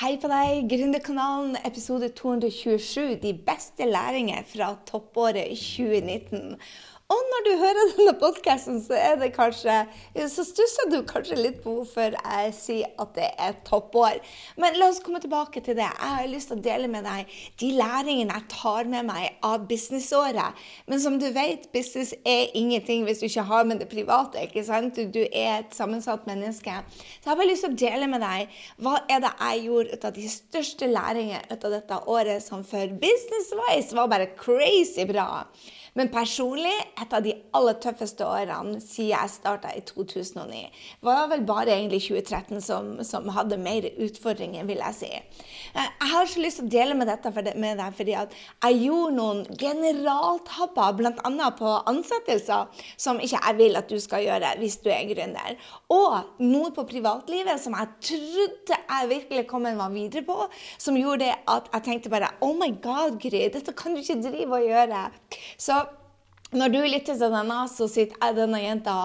Hei på deg, Gründerkanalen, episode 227. De beste læringer fra toppåret 2019. Og når du hører denne podkasten, så så stusser du kanskje litt på hvorfor jeg sier at det er toppår. Men la oss komme tilbake til det. Jeg har lyst til å dele med deg de læringene jeg tar med meg av businessåret. Men som du vet, business er ingenting hvis du ikke har med det private. ikke sant? Du er et sammensatt menneske. Så jeg har bare lyst til å dele med deg hva er det jeg gjorde ut av de største læringene ut av dette året, som for business-wise var bare crazy bra. Men personlig, et av de aller tøffeste årene siden jeg starta i 2009, var vel bare egentlig 2013 som, som, hadde mer utfordringer, vil jeg si. Eh, jeg har så lyst til å dele med dette med deg fordi at jeg gjorde noen generaltabber, bl.a. på ansettelser, som ikke jeg vil at du skal gjøre hvis du er gründer. Og noe på privatlivet som jeg trodde jeg virkelig kom en var videre på, som gjorde at jeg tenkte bare Oh my God, Gry, dette kan du ikke drive og gjøre. Så når du lytter til denne, så sitter denne jenta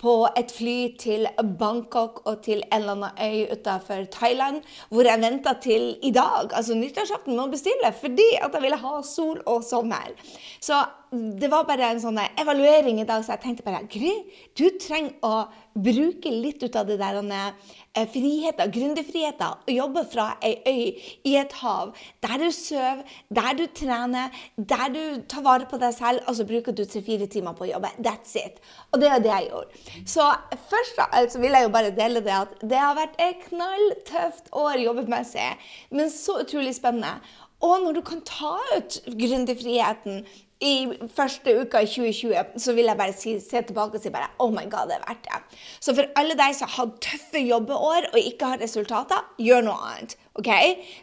på et fly til Bangkok og til en eller annen øy utenfor Thailand, hvor jeg venta til i dag, altså nyttårsaften, med bestille fordi at jeg ville ha sol og sommer. Så det var bare en sånn evaluering i dag, så jeg tenkte bare Gry, du trenger å bruke litt ut av det der eh, friheten, gründerfriheten, og jobbe fra ei øy i et hav, der du sover, der du trener, der du tar vare på deg selv, og så bruker du tre-fire timer på å jobbe. That's it. Og det er det jeg gjorde. Så først av alt så vil jeg jo bare dele det at det har vært et knalltøft år jobbemessig, men så utrolig spennende. Og når du kan ta ut gründerfriheten i første uka i 2020, så vil jeg bare si, se tilbake og si bare Oh my God, det er verdt det. Så for alle deg som har hatt tøffe jobbeår og ikke har resultater, gjør noe annet. ok?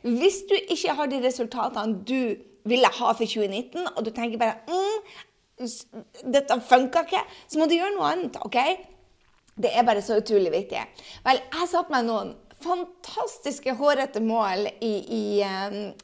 Hvis du ikke har de resultatene du ville ha for 2019, og du tenker bare mm, dette funka ikke, så må du gjøre noe annet. ok? Det er bare så utrolig viktig. Vel, jeg satte meg noen fantastiske hårete mål i, i,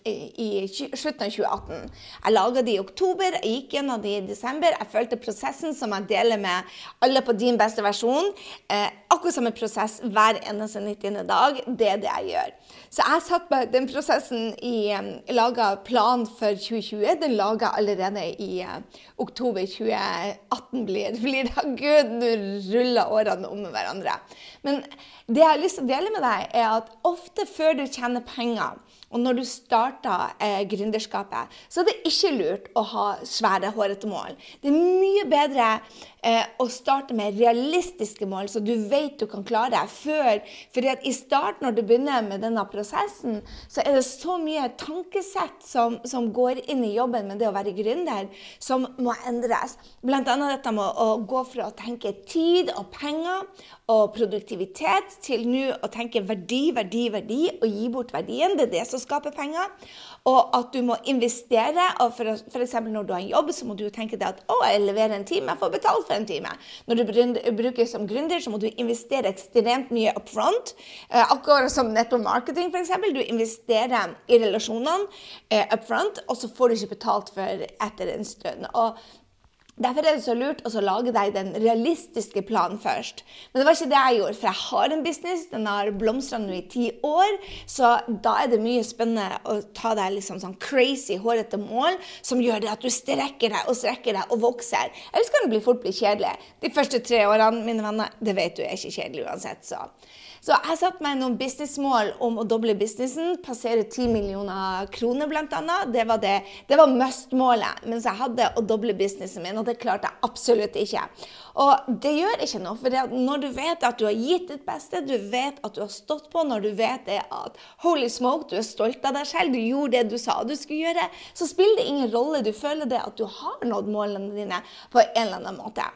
i, i slutten av 2018. Jeg laga de i oktober, jeg gikk gjennom de i desember. Jeg følte prosessen som jeg deler med alle på din beste versjon. Eh, akkurat samme prosess hver eneste 90. dag. Det er det jeg gjør. Så jeg satt med den prosessen i laga plan for 2020. Den laga allerede i uh, oktober 2018 blir, blir det. Gud, nå ruller årene om hverandre. Men det jeg har lyst til å dele med deg, er at ofte før du tjener penger, og når du starter eh, gründerskapet, så er det ikke lurt å ha svære, hårete mål. Det er mye bedre eh, å starte med realistiske mål, så du vet du kan klare det før. For i starten, når du begynner med denne prosessen, så er det så mye tankesett som, som går inn i jobben med det å være gründer, som må endres. Annet dette med å gå fra å tenke tid og penger og produktivitet til nå å tenke verdi, verdi, verdi og gi bort verdien. Det er det som skaper penger. Og at du må investere. og F.eks. når du har en jobb, så må du tenke deg at å, jeg leverer en time, jeg får betalt for en time. Når du bruker som gründer, så må du investere ekstremt mye up front. Eh, akkurat som nettopp marketing, f.eks. Du investerer i relasjonene eh, up front, og så får du ikke betalt for etter en stund. Og Derfor er det så lurt å lage deg den realistiske planen først. Men det var ikke det jeg gjorde, for jeg har en business. Den har blomstra nå i ti år. Så da er det mye spennende å ta deg liksom sånn crazy, hårete mål som gjør det at du strekker deg og strekker deg og vokser. Ellers kan det bli fort bli kjedelig. De første tre årene, mine venner, det vet du er ikke kjedelig uansett. så... Så jeg satte meg noen businessmål om å doble businessen, passere 10 millioner kroner bl.a. Det var, det, var must-målet. Mens jeg hadde å doble businessen min, og det klarte jeg absolutt ikke. Og det gjør ikke noe, for når du vet at du har gitt ditt beste, du vet at du har stått på, når du vet det at holy smoke, du er stolt av deg selv, du gjorde det du sa du skulle gjøre, så spiller det ingen rolle. Du føler det at du har nådd målene dine på en eller annen måte.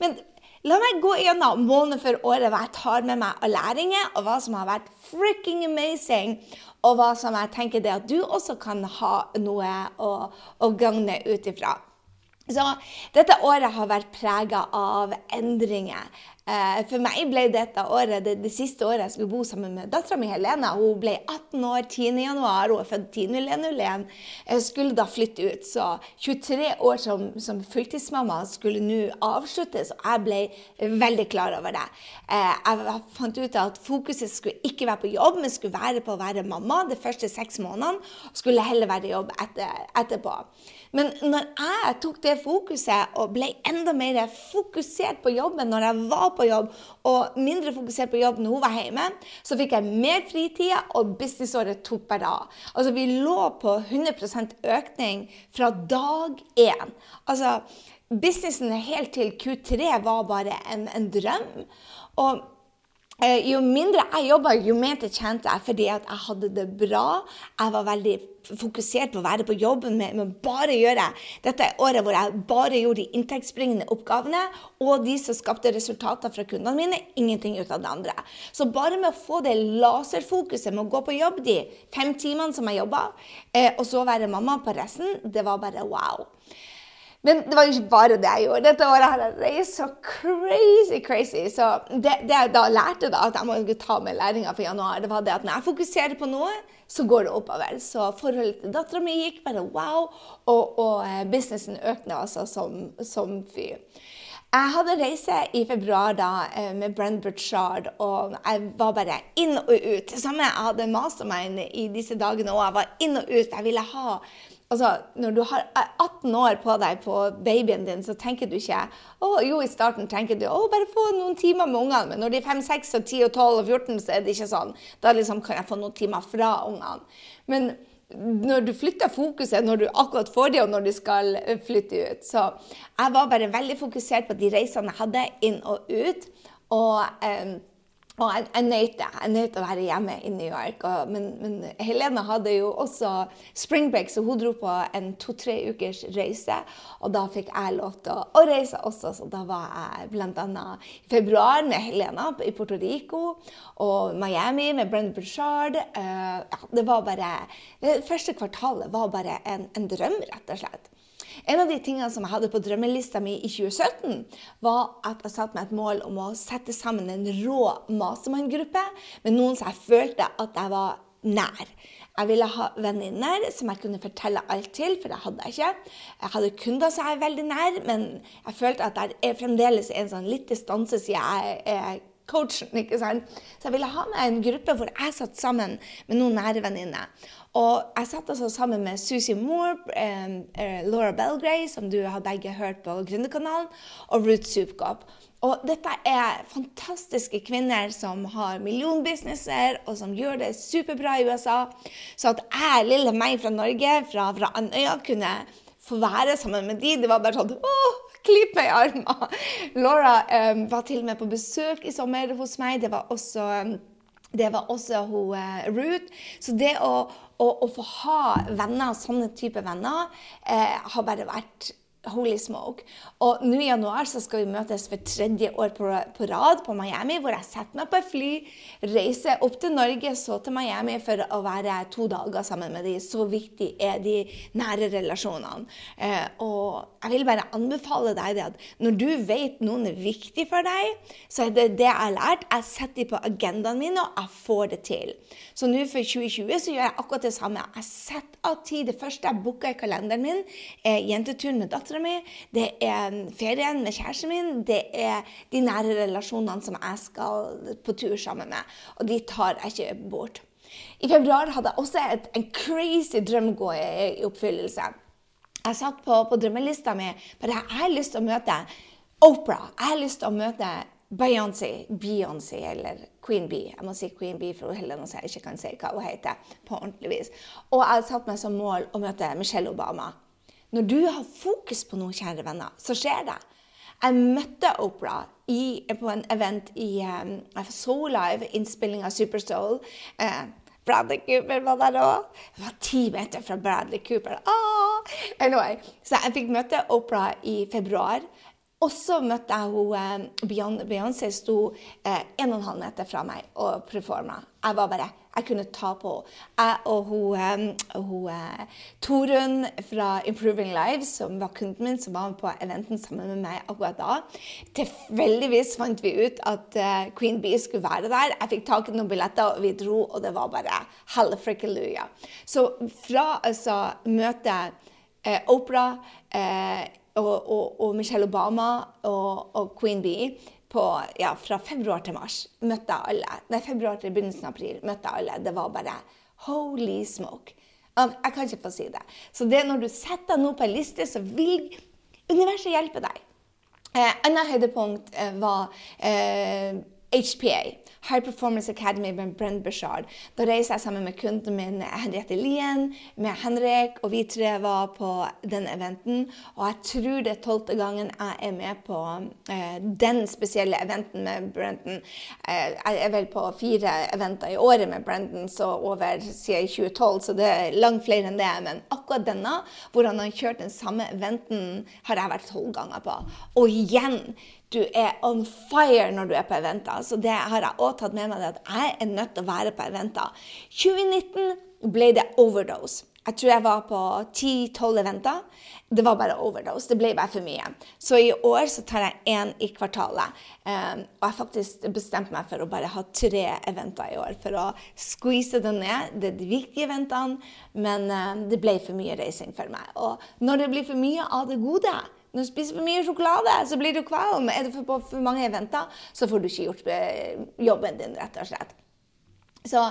Men La meg gå gjennom måned for året hva jeg tar med meg av læringer, og hva som har vært freaking amazing, og hva som jeg tenker det at du også kan ha noe å, å gagne ut ifra. Så dette året har vært prega av endringer. Eh, for meg ble dette året det, det, siste året jeg skulle bo sammen med dattera mi Helena. Hun ble 18 år 10.1. Hun er født 10.01. Jeg skulle da flytte ut. Så 23 år som, som fulltidsmamma skulle nå avsluttes, og jeg ble veldig klar over det. Eh, jeg fant ut at fokuset skulle ikke være på jobb, men skulle være på å være mamma de første seks månedene. Skulle heller være i jobb etter, etterpå. Men når jeg tok det fokuset og ble enda mer fokusert på jobben når jeg var på jobb, og mindre fokusert på jobb når hun var hjemme, så fikk jeg mer fritid, og businessåret tok bare av. Altså, vi lå på 100% økning fra dag én. Altså, businessen helt til Q3 var bare en, en drøm. Og jo mindre jeg jobba, jo mer tjente jeg fordi at jeg hadde det bra. Jeg var veldig fokusert på å være på jobben med, med bare gjøre dette året hvor jeg bare gjorde de inntektsbringende oppgavene og de som skapte resultater fra kundene mine. Ingenting ut av det andre. Så bare med å få det laserfokuset med å gå på jobb de fem timene som jeg jobba, eh, og så være mamma på resten, det var bare wow. Men det var jo ikke bare det jeg gjorde. Dette året har jeg reist så crazy, crazy. Så det, det jeg da lærte, da, at jeg må ikke ta med læringa for januar, det var det at når jeg fokuserer på noe, så går det oppover. Så forholdet til dattera mi gikk bare wow, og, og eh, businessen økte altså som, som fy. Jeg hadde reise i februar da eh, med Brent Burchard, og jeg var bare inn og ut. Det samme jeg hadde mastermind i disse dagene, og jeg var inn og ut. Jeg ville ha Altså, når du har 18 år på deg på babyen din, så tenker du ikke å, Jo, i starten tenker du å, bare få noen timer med ungene. Men når de er 5, 6, 10, 12 og 14, så er det ikke sånn. Da liksom kan jeg få noen timer fra ungene. Men når du flytter fokuset når du akkurat får det, og når du skal eh, flytte ut. Så jeg var bare veldig fokusert på de reisene jeg hadde inn og ut. Og eh, og jeg, jeg nøt det. Jeg nøt å være hjemme i New York. Og, men, men, Helene hadde jo også springbreak, så hun dro på en to-tre ukers reise. Og da fikk jeg lov til å, å, reise også, så da var jeg bl.a. i februar med Helena i Puerto Rico og Miami med Brendan Burchard. Uh, ja, det var bare Det første kvartalet var bare en, en drøm, rett og slett. En av de tingene som jeg hadde på drømmelista mi i 2017, var at jeg satte meg et mål om å sette sammen en rå mastermind-gruppe med noen som jeg følte at jeg var nær. Jeg ville ha venninner som jeg kunne fortelle alt til, for det hadde jeg ikke. Jeg hadde kunder som jeg er veldig nær, men jeg følte at det er fremdeles en sånn litt distanse siden jeg er coachen. ikke sant? Så jeg ville ha med en gruppe hvor jeg satt sammen med noen nære venninner. Og jeg satt altså sammen med Susie Moore, eh, Laura Belgray, som du har begge hørt på Gründerkanalen, og Ruth Supkop. Og dette er fantastiske kvinner som har millionbusinesser, og som gjør det superbra i USA. Så at jeg, lille meg fra Norge, fra, fra Andøya, kunne få være sammen med de, det var bare sånn åh, Klipp meg i armene! Laura um, var til og med på besøk i sommer hos meg. Det var også det var også hun, uh, Ruth. Så det å, å, få ha venner, sånne type venner, eh, har bare vært Holy smoke. Og nå i januar så skal vi møtes for tredje år på, rad på Miami, hvor jeg setter meg på et fly, reiser opp til Norge, så til Miami for å være to dager sammen med de. Så viktig er de nære relasjonene. Eh, og jeg vil bare anbefale deg det at når du vet noen er viktig for deg, så er det det jeg har lært. Jeg setter de på agendaen min, og jeg får det til. Så nå for 2020 så gjør jeg akkurat det samme. Jeg setter av tid. Det første jeg booker i kalenderen min, er jenteturen med dattera mi. Det er ferien med kjæresten min. Det er de nære relasjonene som jeg skal på tur sammen med. Og de tar jeg ikke bort. I februar hadde jeg også et, en crazy drøm gå i, oppfyllelse. Jeg satt på, på drømmelista mi bare jeg har lyst til å møte Opera. Jeg har lyst til å møte Beyoncé, Beyoncé eller Queen Bee. Jeg må si Queen Bee for Helene jeg ikke kan si hva hun heter på ordentlig vis. Og jeg har satt meg som mål å møte Michelle Obama. Når du har fokus på noe, kjære venner, så skjer det. Jeg møtte Opera på en event i um, Soul Live, innspilling av Supersoul. Uh, Bradley Cooper var der òg. Jeg var ti meter fra Bradley Cooper. Ah! Anyway, så jeg fikk møte Opera i februar. Og så møtte jeg hun, eh, Beyoncé sto eh, en og en halv meter fra meg og performa. Jeg var bare jeg kunne ta på Jeg og hun, hun, Torunn fra Improving Lives, som var kunden min, som var på eventen sammen med meg akkurat da. Tilfeldigvis fant vi ut at Queen Bee skulle være der. Jeg fikk tak i noen billetter, og vi dro, og det var bare hallefrikkeluja. Så fra altså møtet eh, Opera uh, og, og, og, Michelle Obama og, og Queen Bee på, ja, fra februar til mars møtte alle. Nei, februar til begynnelsen av april møtte alle. Det var bare holy smoke. Jeg kan ikke få si det. Så det når du setter noe på en liste, så vil universet hjelpe deg. Eh, Annet høydepunkt eh, var eh, HPA. High Performance Academy med Brent Bashard. Da reiser jeg sammen med kunden min Henriette Lien, med Henrik, og vi tre var på den eventen. Og jeg tror det er tolvte gangen jeg er med på eh, den spesielle eventen med Brenton. Eh, jeg er vel på fire eventer i året med Brenton, så over siden 2012, så det er langt flere enn det. Men akkurat denne, hvor han har kjørt den samme eventen, har jeg vært tolv ganger på. Og igjen du er on fire når du er på eventer. Så det har jeg òg tatt med meg, at jeg er nødt til å være på eventer. 2019 ble det overdose. Jeg tror jeg var på 10-12 eventer. Det var bare overdose. Det ble bare for mye. Så i år så tar jeg én i kvartalet. Um, og jeg faktisk bestemt meg for å bare ha tre eventer i år. For å squeeze det ned. Det er de viktige eventene, men um, det ble for mye reising for meg. Og når det blir for mye av det gode når du spiser for mye sjokolade, så blir du kvalm. Er det for, for mange eventer, så får du ikke gjort eh, jobben din, rett og slett. Så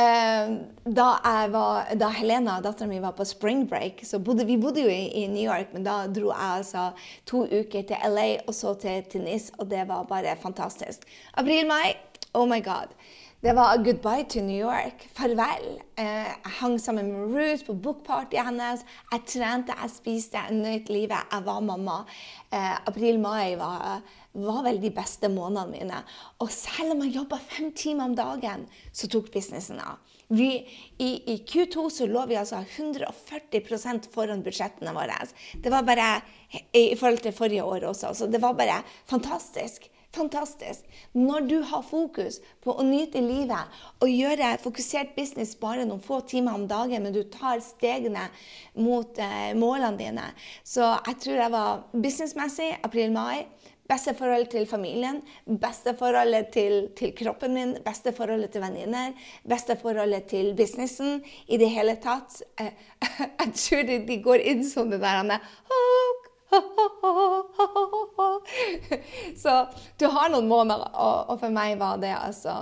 eh, da, var, da, Helena, dattera mi, var på spring break så bodde, Vi bodde jo i, i, New York, men da dro jeg altså to uker til LA og så til, til NIS, og det var bare fantastisk. April-mai, oh my god. Det var 'goodbye to New York'. Farvel. Eh, jeg hang sammen med Ruth på bookpartyet hennes. Jeg trente, jeg spiste, jeg nøt livet. Jeg var mamma. Eh, April-mai var, var, vel de beste månedene mine. Og selv om jeg jobba fem timer om dagen, så tok businessen av. Vi, i, i, Q2 så lå vi altså 140% foran budsjettene våre. Det var bare i forhold til forrige år også. Så det var bare fantastisk. Fantastisk. Når du har fokus på å nyte livet og gjøre fokusert business bare noen få timer om dagen, men du tar stegene mot eh, målene dine Så jeg tror jeg var businessmessig april-mai. Beste forholdet til familien, beste forholdet til, til kroppen min, beste forholdet til venninner, beste forholdet til businessen. I det hele tatt. Eh, jeg tror de, de går inn som det der Så du har noen måneder, og, og for meg var det altså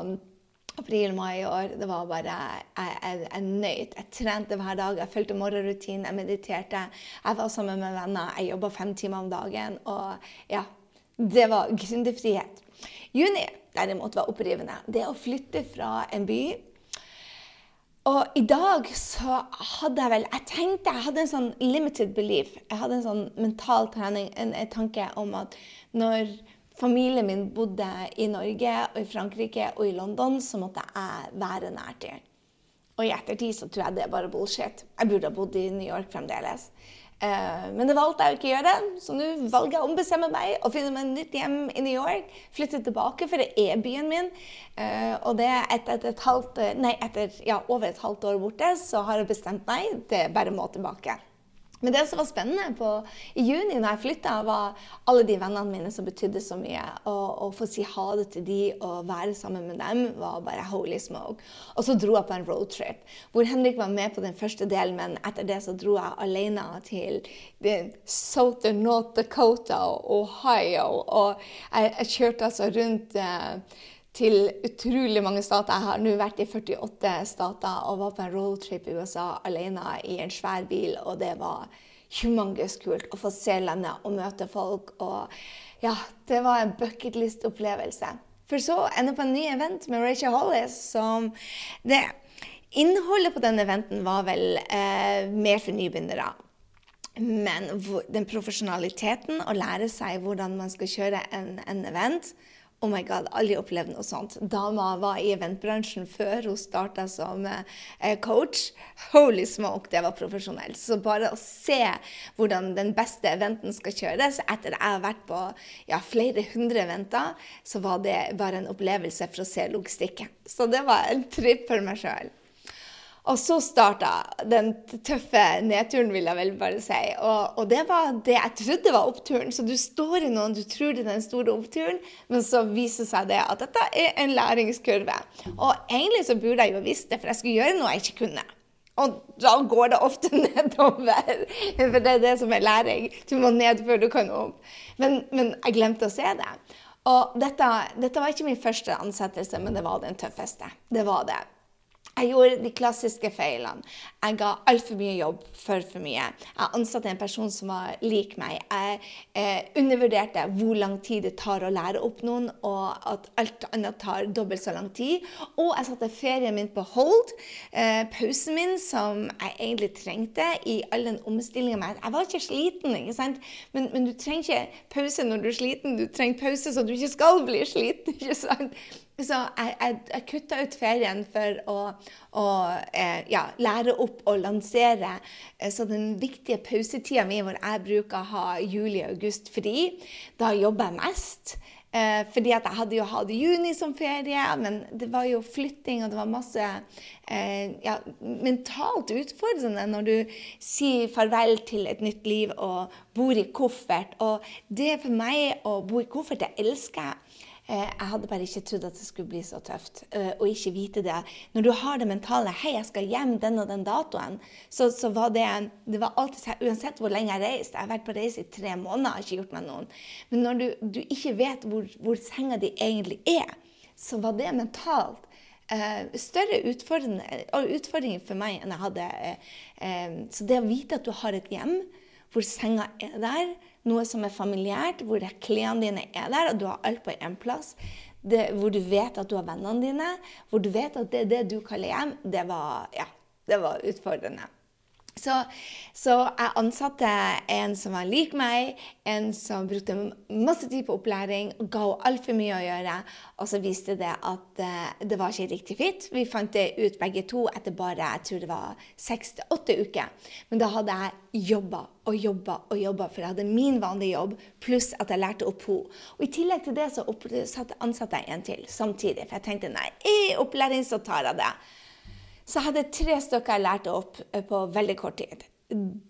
april-mai i år. Det var bare Jeg, jeg, jeg nøyt. Jeg trente hver dag. Jeg fulgte morgenrutinen, jeg mediterte. Jeg var sammen med venner. Jeg jobba fem timer om dagen. Og ja, det var gründerfrihet. Juni derimot var opprivende. Det å flytte fra en by og i dag så hadde jeg vel Jeg tenkte jeg hadde en sånn limited belief. Jeg hadde en sånn mental trening, en, en tanke om at når familien min bodde i Norge og i Frankrike og i London, så måtte jeg være nær til. Og i ettertid så tror jeg det er bare bullshit. Jeg burde ha bodd i New York fremdeles. Uh, men det valgte jeg å ikke gjøre, så nå valger jeg å ombestemme meg og finne meg nytt hjem i New York. Flytte tilbake, for det er byen min. Uh, og det etter, et, et halvt, nei, etter ja, over et halvt år borte, så har jeg bestemt meg. Det er bare må tilbake. Men det som var spennende på, i juni når jeg flytta, var alle de vennene mine som betydde så mye. Å få si ha det til de og være sammen med dem var bare holy smoke. Og så dro jeg på en roadtrip hvor Henrik var med på den første delen, men etter det så dro jeg alene til Southern North Dakota Ohio. Og jeg, jeg kjørte altså rundt eh, til utrolig mange stater. Jeg har nå vært i 48 stater og var på en roadtrip i USA alene i en svær bil, og det var humongous kult å få se landet og møte folk. Og ja, det var en bucketlist-opplevelse. For så ende på en ny event med Rachel Hollis som det Innholdet på den eventen var vel eh, mer for nybegynnere. Men den profesjonaliteten, å lære seg hvordan man skal kjøre en, en event, Oh my god, aldri opplevd noe sånt. Dama var i eventbransjen før hun starta som eh, coach. Holy smoke, det var profesjonelt. Så bare å se hvordan den beste eventen skal kjøres etter jeg har vært på ja, flere hundre eventer, så var det bare en opplevelse for å se logistikken. Så det var en tripp for meg sjøl. Og så starta den tøffe nedturen, vil jeg vel bare si. Og, og, det var det jeg trodde var oppturen. Så du står i noen, du tror det er den store oppturen, men så viser seg det at dette er en læringskurve. Og egentlig så burde jeg jo visst det, for jeg skulle gjøre noe jeg ikke kunne. Og da går det ofte nedover. For det er det som er læring. Du må ned før du kan opp. Men, men jeg glemte å se det. Og dette, dette var ikke min første ansettelse, men det var den tøffeste. Det var det. Jeg gjorde de klassiske feilene. Jeg ga altfor mye jobb for for mye. Jeg ansatte en person som var lik meg. Jeg eh, undervurderte hvor lang tid det tar å lære opp noen, og at alt annet tar dobbelt så lang tid. Og jeg satte ferien min på hold. Eh, pausen min, som jeg egentlig trengte i all den omstillinga Jeg var ikke sliten, ikke sant? Men, men, du trenger ikke pause når du er sliten. Du trenger pause så du ikke skal bli sliten. ikke sant? Så jeg, jeg, jeg kutta ut ferien for å, å eh, ja, lære opp og lansere. Eh, så den viktige pausetida mi hvor jeg bruker å ha juli og august fri, da jobber jeg mest. Eh, fordi at jeg hadde jo hatt juni som ferie, men det var jo flytting, og det var masse eh, ja, mentalt utfordrende når du sier farvel til et nytt liv og bor i koffert. Og det for meg å bo i koffert, det elsker jeg. Eh, jeg hadde bare ikke trodd at det skulle bli så tøft. Eh, og ikke vite det. Når du har det mentale 'Hei, jeg skal hjem den og den datoen', så, så var det det var alltid, Uansett hvor lenge jeg reiste Jeg har vært på reise i tre måneder, har ikke gjort meg noen. Men når du, du ikke vet hvor, hvor, senga di egentlig er, så var det mentalt uh, større utfordringer for meg enn jeg hadde. Så det å vite at du har et hjem hvor senga er der noe som er familiært, hvor klærne dine er der, og du har alt på én plass. Det, hvor du vet at du har vennene dine, hvor du vet at det er det du kaller hjem, det var, ja, det var utfordrende. Så, så, jeg ansatte en som var lik meg, en som brukte masse tid på opplæring, ga henne altfor mye å gjøre. Og så viste det at uh, det var ikke riktig fit. Vi fant det ut begge to etter bare jeg tror det var seks til åtte uker. Men da hadde jeg jobba og jobba og jobba, for jeg hadde min vanlige jobb, pluss at jeg lærte opp henne. Og I tillegg til det så ansatte jeg en til samtidig, for jeg tenkte nei, i opplæring så tar jeg det. Så jeg hadde tre stykker jeg lærte opp eh, på veldig kort tid.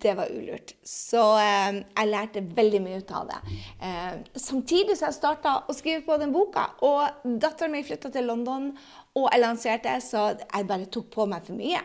Det var ulurt. Så eh, jeg lærte veldig mye ut av det. Eh, samtidig så jeg starta å skrive på den boka. Og datteren min flytta til London, og jeg lanserte, så jeg bare tok på meg for mye.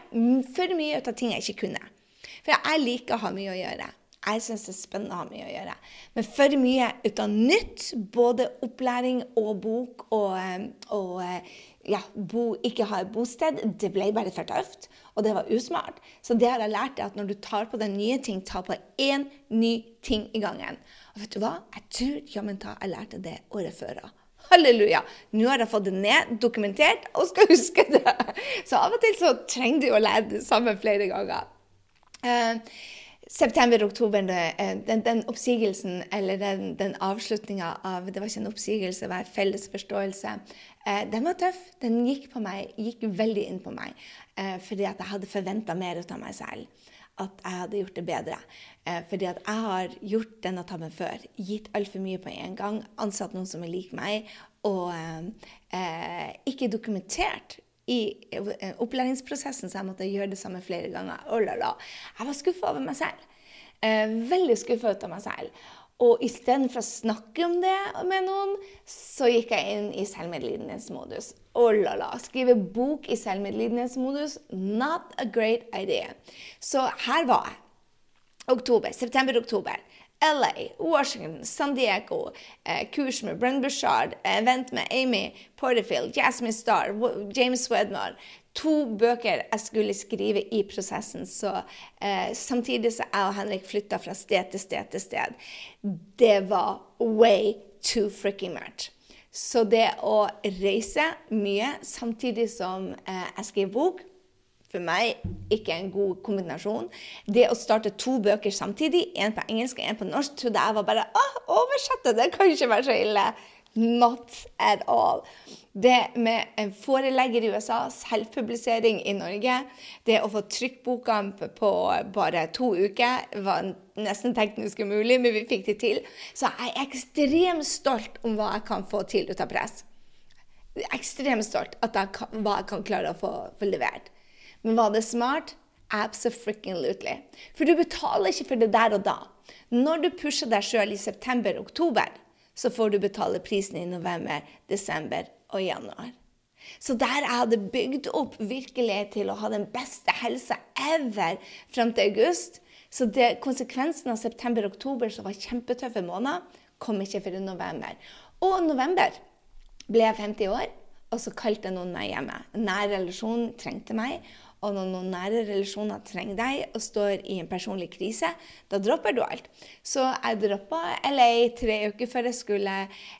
For mye ut av ting jeg ikke kunne. For jeg liker å ha mye å gjøre. Jeg syns det er spennende å ha mye å gjøre. Men for mye ut av nytt, både opplæring og bok og, eh, og eh, ja, bo, ikke ha et bosted, det ble bare for tøft. Og det var usmart. Så det har jeg lært, at når du tar på deg nye ting, ta på én ny ting i gangen. Og vet du hva? Jeg tror jammen ta jeg lærte det året før. Halleluja! Nå har jeg fått det ned, dokumentert, og skal huske det. Så av og til så trenger du å lære det samme flere ganger. Uh, September-oktober, eh, den, den, oppsigelsen, eller den, den avslutninga av Det var ikke en oppsigelse, det var en felles forståelse. Eh, den var tøff. Den gikk på meg, gikk veldig inn på meg. Eh, fordi at jeg hadde forventa mer ut av meg selv. At jeg hadde gjort det bedre. Eh, fordi at jeg har gjort denne tabben før. Gitt altfor mye på en gang. Ansatt noen som er lik meg. Og eh, ikke dokumentert i eh, opplæringsprosessen, så jeg måtte gjøre det samme flere ganger. Oh, la, la. Jeg var skuffa over meg selv. Eh, veldig skuffa ut av meg selv. Og istedenfor å snakke om det med noen, så gikk jeg inn i selvmedlidenhetsmodus. Oh la la. Skrive bok i selvmedlidenhetsmodus, not a great idea. Så her var jeg. Oktober, September-oktober. LA, Washington, San Diego, eh, kurs med Brenn Bushard, event med Amy Porterfield, Jasmine Starr, James Wedmore. To bøker jeg skulle skrive i prosessen. Så eh, samtidig som jeg og Henrik flytta fra sted til sted til sted. Det var way too freaking much. Så det å reise mye samtidig som eh, jeg skriver bok for meg ikke en god kombinasjon. Det å starte to bøker samtidig, én på engelsk og én på norsk, trodde jeg var bare å, oversette, det kan ikke være så ille. Not at all. Det med en forelegger i USA, selvpublisering i Norge, det å få trykt boka på bare to uker, var nesten teknisk umulig, men vi fikk det til. Så jeg er ekstremt stolt om hva jeg kan få til ut av press. Ekstremt stolt at jeg kan, hva jeg kan klare å få, få levert. Men var det smart? Absolutely. For du betaler ikke for det der og da. Når du pusher deg sjøl i september-oktober, så får du betale prisen i november, desember og januar. Så der jeg hadde bygd opp virkelig til å ha den beste helsa ever fram til august, så det, konsekvensen av september-oktober, som var kjempetøffe måneder, kom ikke før i november. Og november ble jeg 50 år, og så kalte noen meg hjemme. En nær relasjon trengte meg, og når noen nære relasjoner trenger deg og står i en personlig krise, da dropper du alt. Så jeg droppa LA tre uker før jeg skulle.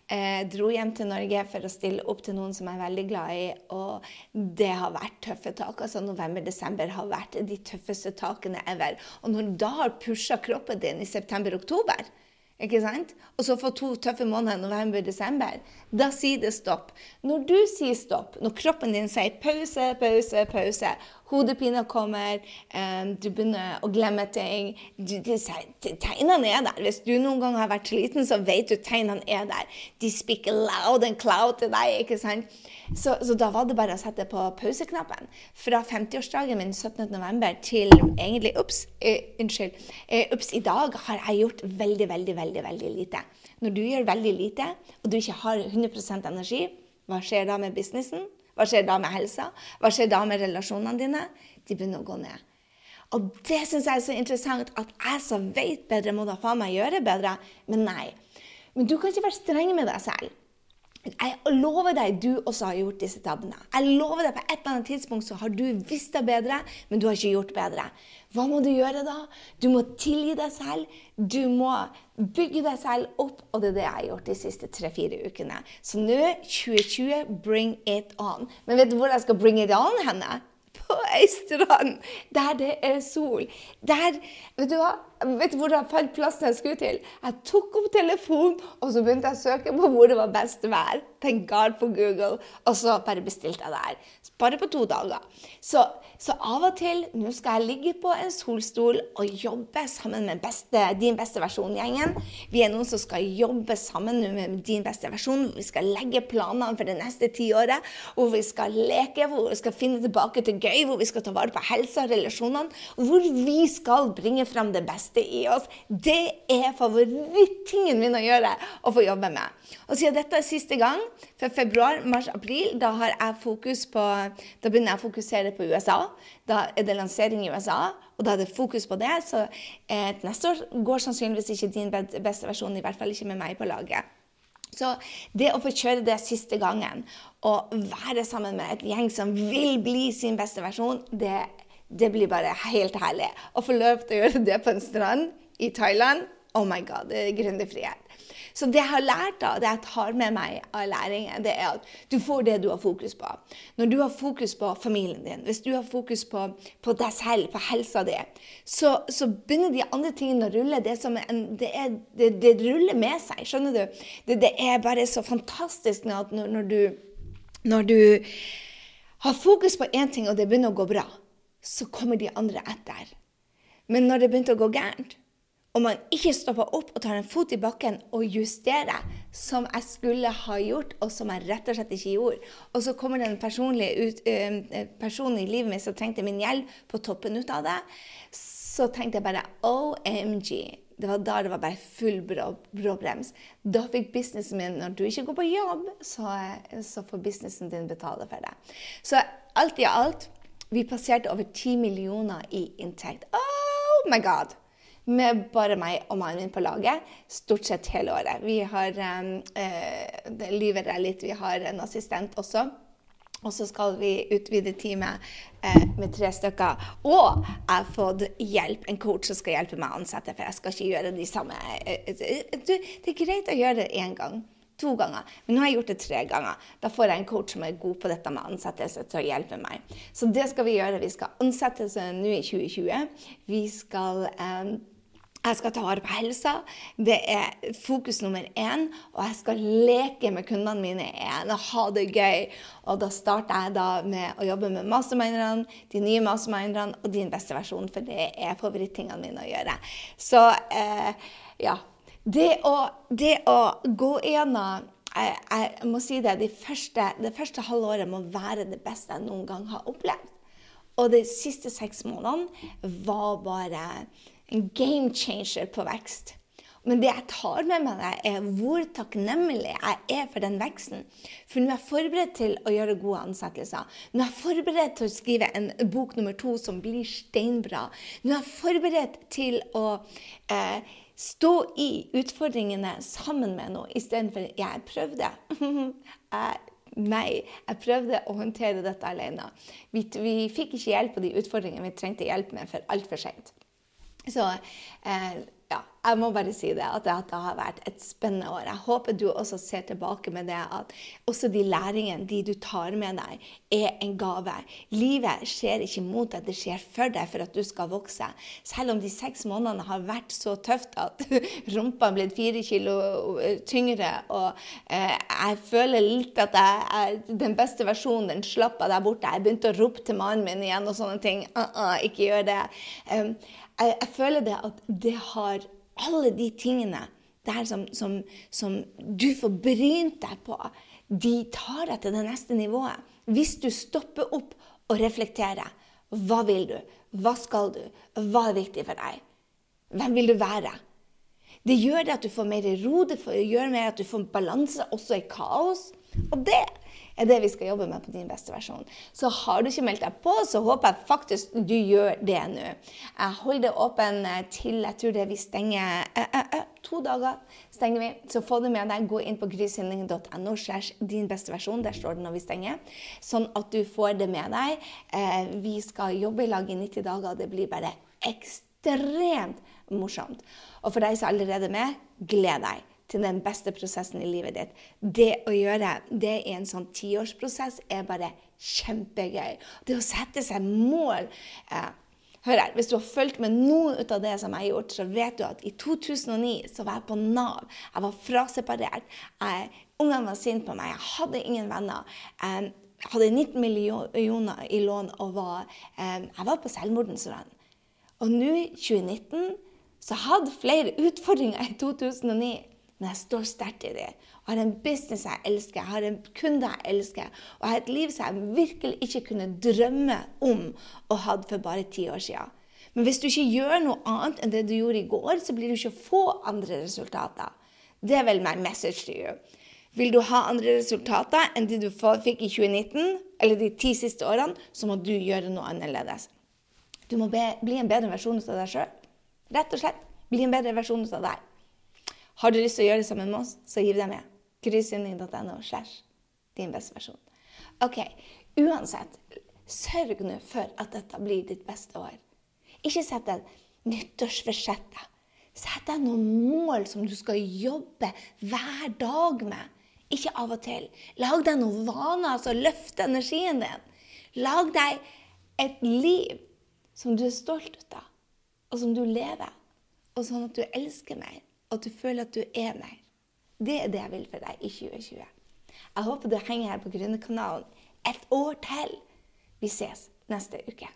Eh, dro hjem til Norge for å stille opp til noen som jeg er veldig glad i. Og det har vært tøffe tak. altså November-desember har vært de tøffeste takene ever. Og når du da har pusha kroppen din i september-oktober, ikke sant? Og så få to tøffe måneder, november-desember. Da sier det stopp. Når du sier stopp, når kroppen din sier pause, pause, pause, hodepine kommer, um, du begynner å glemme ting du, de, Tegnene er der. Hvis du noen gang har vært sliten, så vet du tegnene er der. De speak loud and cloud til deg. ikke sant? Så, så, da var det bare å sette på pauseknappen. Fra 50-årsdagen min 17.11. til egentlig Ops, uh, unnskyld, uh, ups, i dag har jeg gjort veldig, veldig, veldig, veldig lite. Når du gjør veldig lite, og du ikke har 100% energi, hva skjer da med businessen? Hva skjer da med helsa? Hva skjer da med relasjonene dine? De begynner å gå ned. Og det syns jeg er så interessant, at jeg som vet bedre, må da faen meg gjøre bedre. Men nei. Men du kan ikke være streng med deg selv. Jeg lover deg du også har gjort disse tabbene. Jeg lover deg På et eller annet tidspunkt så har du visst det bedre, men du har ikke gjort bedre. Hva må du gjøre da? Du må tilgi deg selv. Du må bygge deg selv opp, og det er det jeg har gjort de siste tre-fire ukene. Så nå, 2020, bring it on. Men vet du hvor jeg skal bring it on henne? På ei strand der det er sol. Der Vet du hva? Vet du hvor jeg fant plassen jeg skulle til? Jeg tok opp telefonen, og så begynte jeg å søke på hvor det var best vær. Thank God på Google. Og så bare bestilte jeg der. Bare på to dager. Så, så av og til nå skal jeg ligge på en solstol og jobbe sammen med beste, din beste versjon-gjengen. Vi er noen som skal jobbe sammen med din beste versjon. Vi skal legge planene for det neste tiåret. Hvor vi skal leke, hvor vi skal finne tilbake til gøy, hvor vi skal ta vare på helsa og relasjonene. Hvor vi skal bringe fram det beste beste i oss. Det er favorittingen min å gjøre å få jobbe med. Og siden dette er siste gang, for februar, mars, april, da har jeg fokus på Da begynner jeg å fokusere på USA. Da er det lansering i USA, og da er det fokus på det. Så eh, neste år går sannsynligvis ikke din beste versjon, i hvert fall ikke med meg på laget. Så det å få kjøre det siste gangen og være sammen med et gjeng som vil bli sin beste versjon, det er det blir bare helt herlig. Å få lov til å gjøre det på en strand i Thailand, oh my god, det er gründerfrihet. Så det jeg har lært, da, det jeg tar med meg av læringen, det er at du får det du har fokus på. Når du har fokus på familien din, hvis du har fokus på, på deg selv, på helsa di, så, så, begynner de andre tingene å rulle. Det, en, det, er, det, det, ruller med seg, skjønner du? Det, er bare så fantastisk når, når, du, når du har fokus på én ting, og det begynner å gå bra så kommer de andre etter. Men når det begynte å gå gærent, og man ikke stopper opp og tar en fot i bakken og justerer, som jeg skulle ha gjort, og som jeg rett og slett ikke gjorde, og så kommer det en ut, uh, person i livet mitt som trengte min hjelp, på toppen ut av det, så tenkte jeg bare OMG. Det var da det var bare full brå, bråbrems. Da fikk businessen min Når du ikke går på jobb, så, så får businessen din betale for det. Så alt i alt vi passerte over 10 millioner i inntekt. Oh my god! Med bare meg og mannen min på laget stort sett hele året. Vi har um, uh, Det lyver jeg litt. Vi har en assistent også. Og så skal vi utvide teamet eh, med tre stykker. Og jeg har fått hjelp, en coach som skal hjelpe meg å ansette, for jeg skal ikke gjøre de samme eh, eh, Det er greit å gjøre det én gang to ganger. Men nå har jeg gjort det tre ganger. Da får jeg en coach som er god på dette med ansettelse, til å hjelpe meg. Så det skal vi gjøre. Vi skal ansette nå i 2020. Vi skal eh, Jeg skal ta vare på helsa. Det er fokus nummer én. Og jeg skal leke med kundene mine igjen og ha det gøy. Og da starter jeg da med å jobbe med masterminderne, de nye masterminderne og din beste versjon, for det er favorittingene mine å gjøre. Så eh, ja. Det å, det å gå igjennom jeg, jeg, må si det, de første, det første halvåret må være det beste jeg noen gang har opplevd. Og de siste seks månedene var bare en game changer på vekst. Men det jeg tar med meg, er hvor takknemlig jeg er for den veksten. For nå er jeg forberedt til å gjøre gode ansettelser. Nå er jeg forberedt til å skrive en bok nummer to som blir steinbra. Nå er jeg forberedt til å eh, stå i utfordringene sammen med noe, istedenfor 'jeg prøvde'. jeg Nei, jeg prøvde å håndtere dette alene. Vi, vi fikk ikke hjelp på de utfordringene vi trengte hjelp med, for altfor seint. Så eh, ja, jeg må bare si det, at det har vært et spennende år. Jeg håper du også ser tilbake med det at også de læringene de du tar med deg, er en gave. Livet skjer ikke mot deg, det skjer for deg for at du skal vokse. Selv om de seks månedene har vært så tøft at rumpa er blitt fire kilo eh, tyngre, og eh, jeg føler litt at jeg er den beste versjonen, den slapp der borte. Jeg begynte å rope til mannen min igjen og sånne ting. Uh -uh, ikke gjør det. Um, jeg, jeg, føler det at det har alle de tingene der som, som, som du får brynt deg på, de tar deg til det neste nivået. Hvis du stopper opp og reflekterer. Hva vil du? Hva skal du? Hva er viktig for deg? Hvem vil du være? Det gjør det at du får mer ro, det gjør mer at du får balanse også i kaos. Og det er det vi skal jobbe med på din beste versjon. Så har du ikke meldt deg på, så håper jeg faktisk du gjør det nå. Jeg holder det åpen eh, til jeg tror det vi stenger eh, eh, eh, to dager. stenger vi. Så få det med deg. Gå inn på grysynding.no slash din beste versjon. Der står det når vi stenger. Sånn at du får det med deg. Eh, vi skal jobbe i lag i 90 dager. Det blir bare ekstremt morsomt. Og for deg som er allerede med, gled deg til den beste prosessen i livet ditt. Det å gjøre det i en sånn tiårsprosess er bare kjempegøy. Det å sette seg mål eh, Hør her, Hvis du har fulgt med noe ut av det som jeg har gjort, så vet du at i 2009 så var jeg på Nav. Jeg var fraseparert. Ungene var sinte på meg. Jeg hadde ingen venner. Jeg hadde 19 millioner i lån og var, eh, jeg var på selvmordens rand. Og nå, i 2019, så hadde flere utfordringer i 2009. Men jeg står sterkt i det. Og har en business jeg elsker, jeg har en kunde jeg elsker, og jeg har et liv som jeg virkelig ikke kunne drømme om å ha for bare ti år siden. Men hvis du ikke gjør noe annet enn det du gjorde i går, så blir du ikke få andre resultater. Det er vel my message to you. Vil du ha andre resultater enn de du fikk i 2019, eller de ti siste årene, så må du gjøre noe annerledes. Du må be, bli en bedre versjon av deg sjøl. Rett og slett. Bli en bedre versjon av deg. Har du lyst til å gjøre det sammen med oss, så hiv deg med. Grysynding.no din beste versjon. Ok, uansett, sørg nå for at dette blir ditt beste år. Ikke sett deg nyttårsforsett. Sett deg noen mål som du skal jobbe hver dag med. Ikke av og til. Lag deg noen vaner som løfter energien din. Lag deg et liv som du er stolt av, og som du lever, og sånn at du elsker mer at du føler at du er mer. Det er det jeg vil for deg i 2020. Jeg håper du henger her på Grønnekanalen et år til. Vi ses neste uke.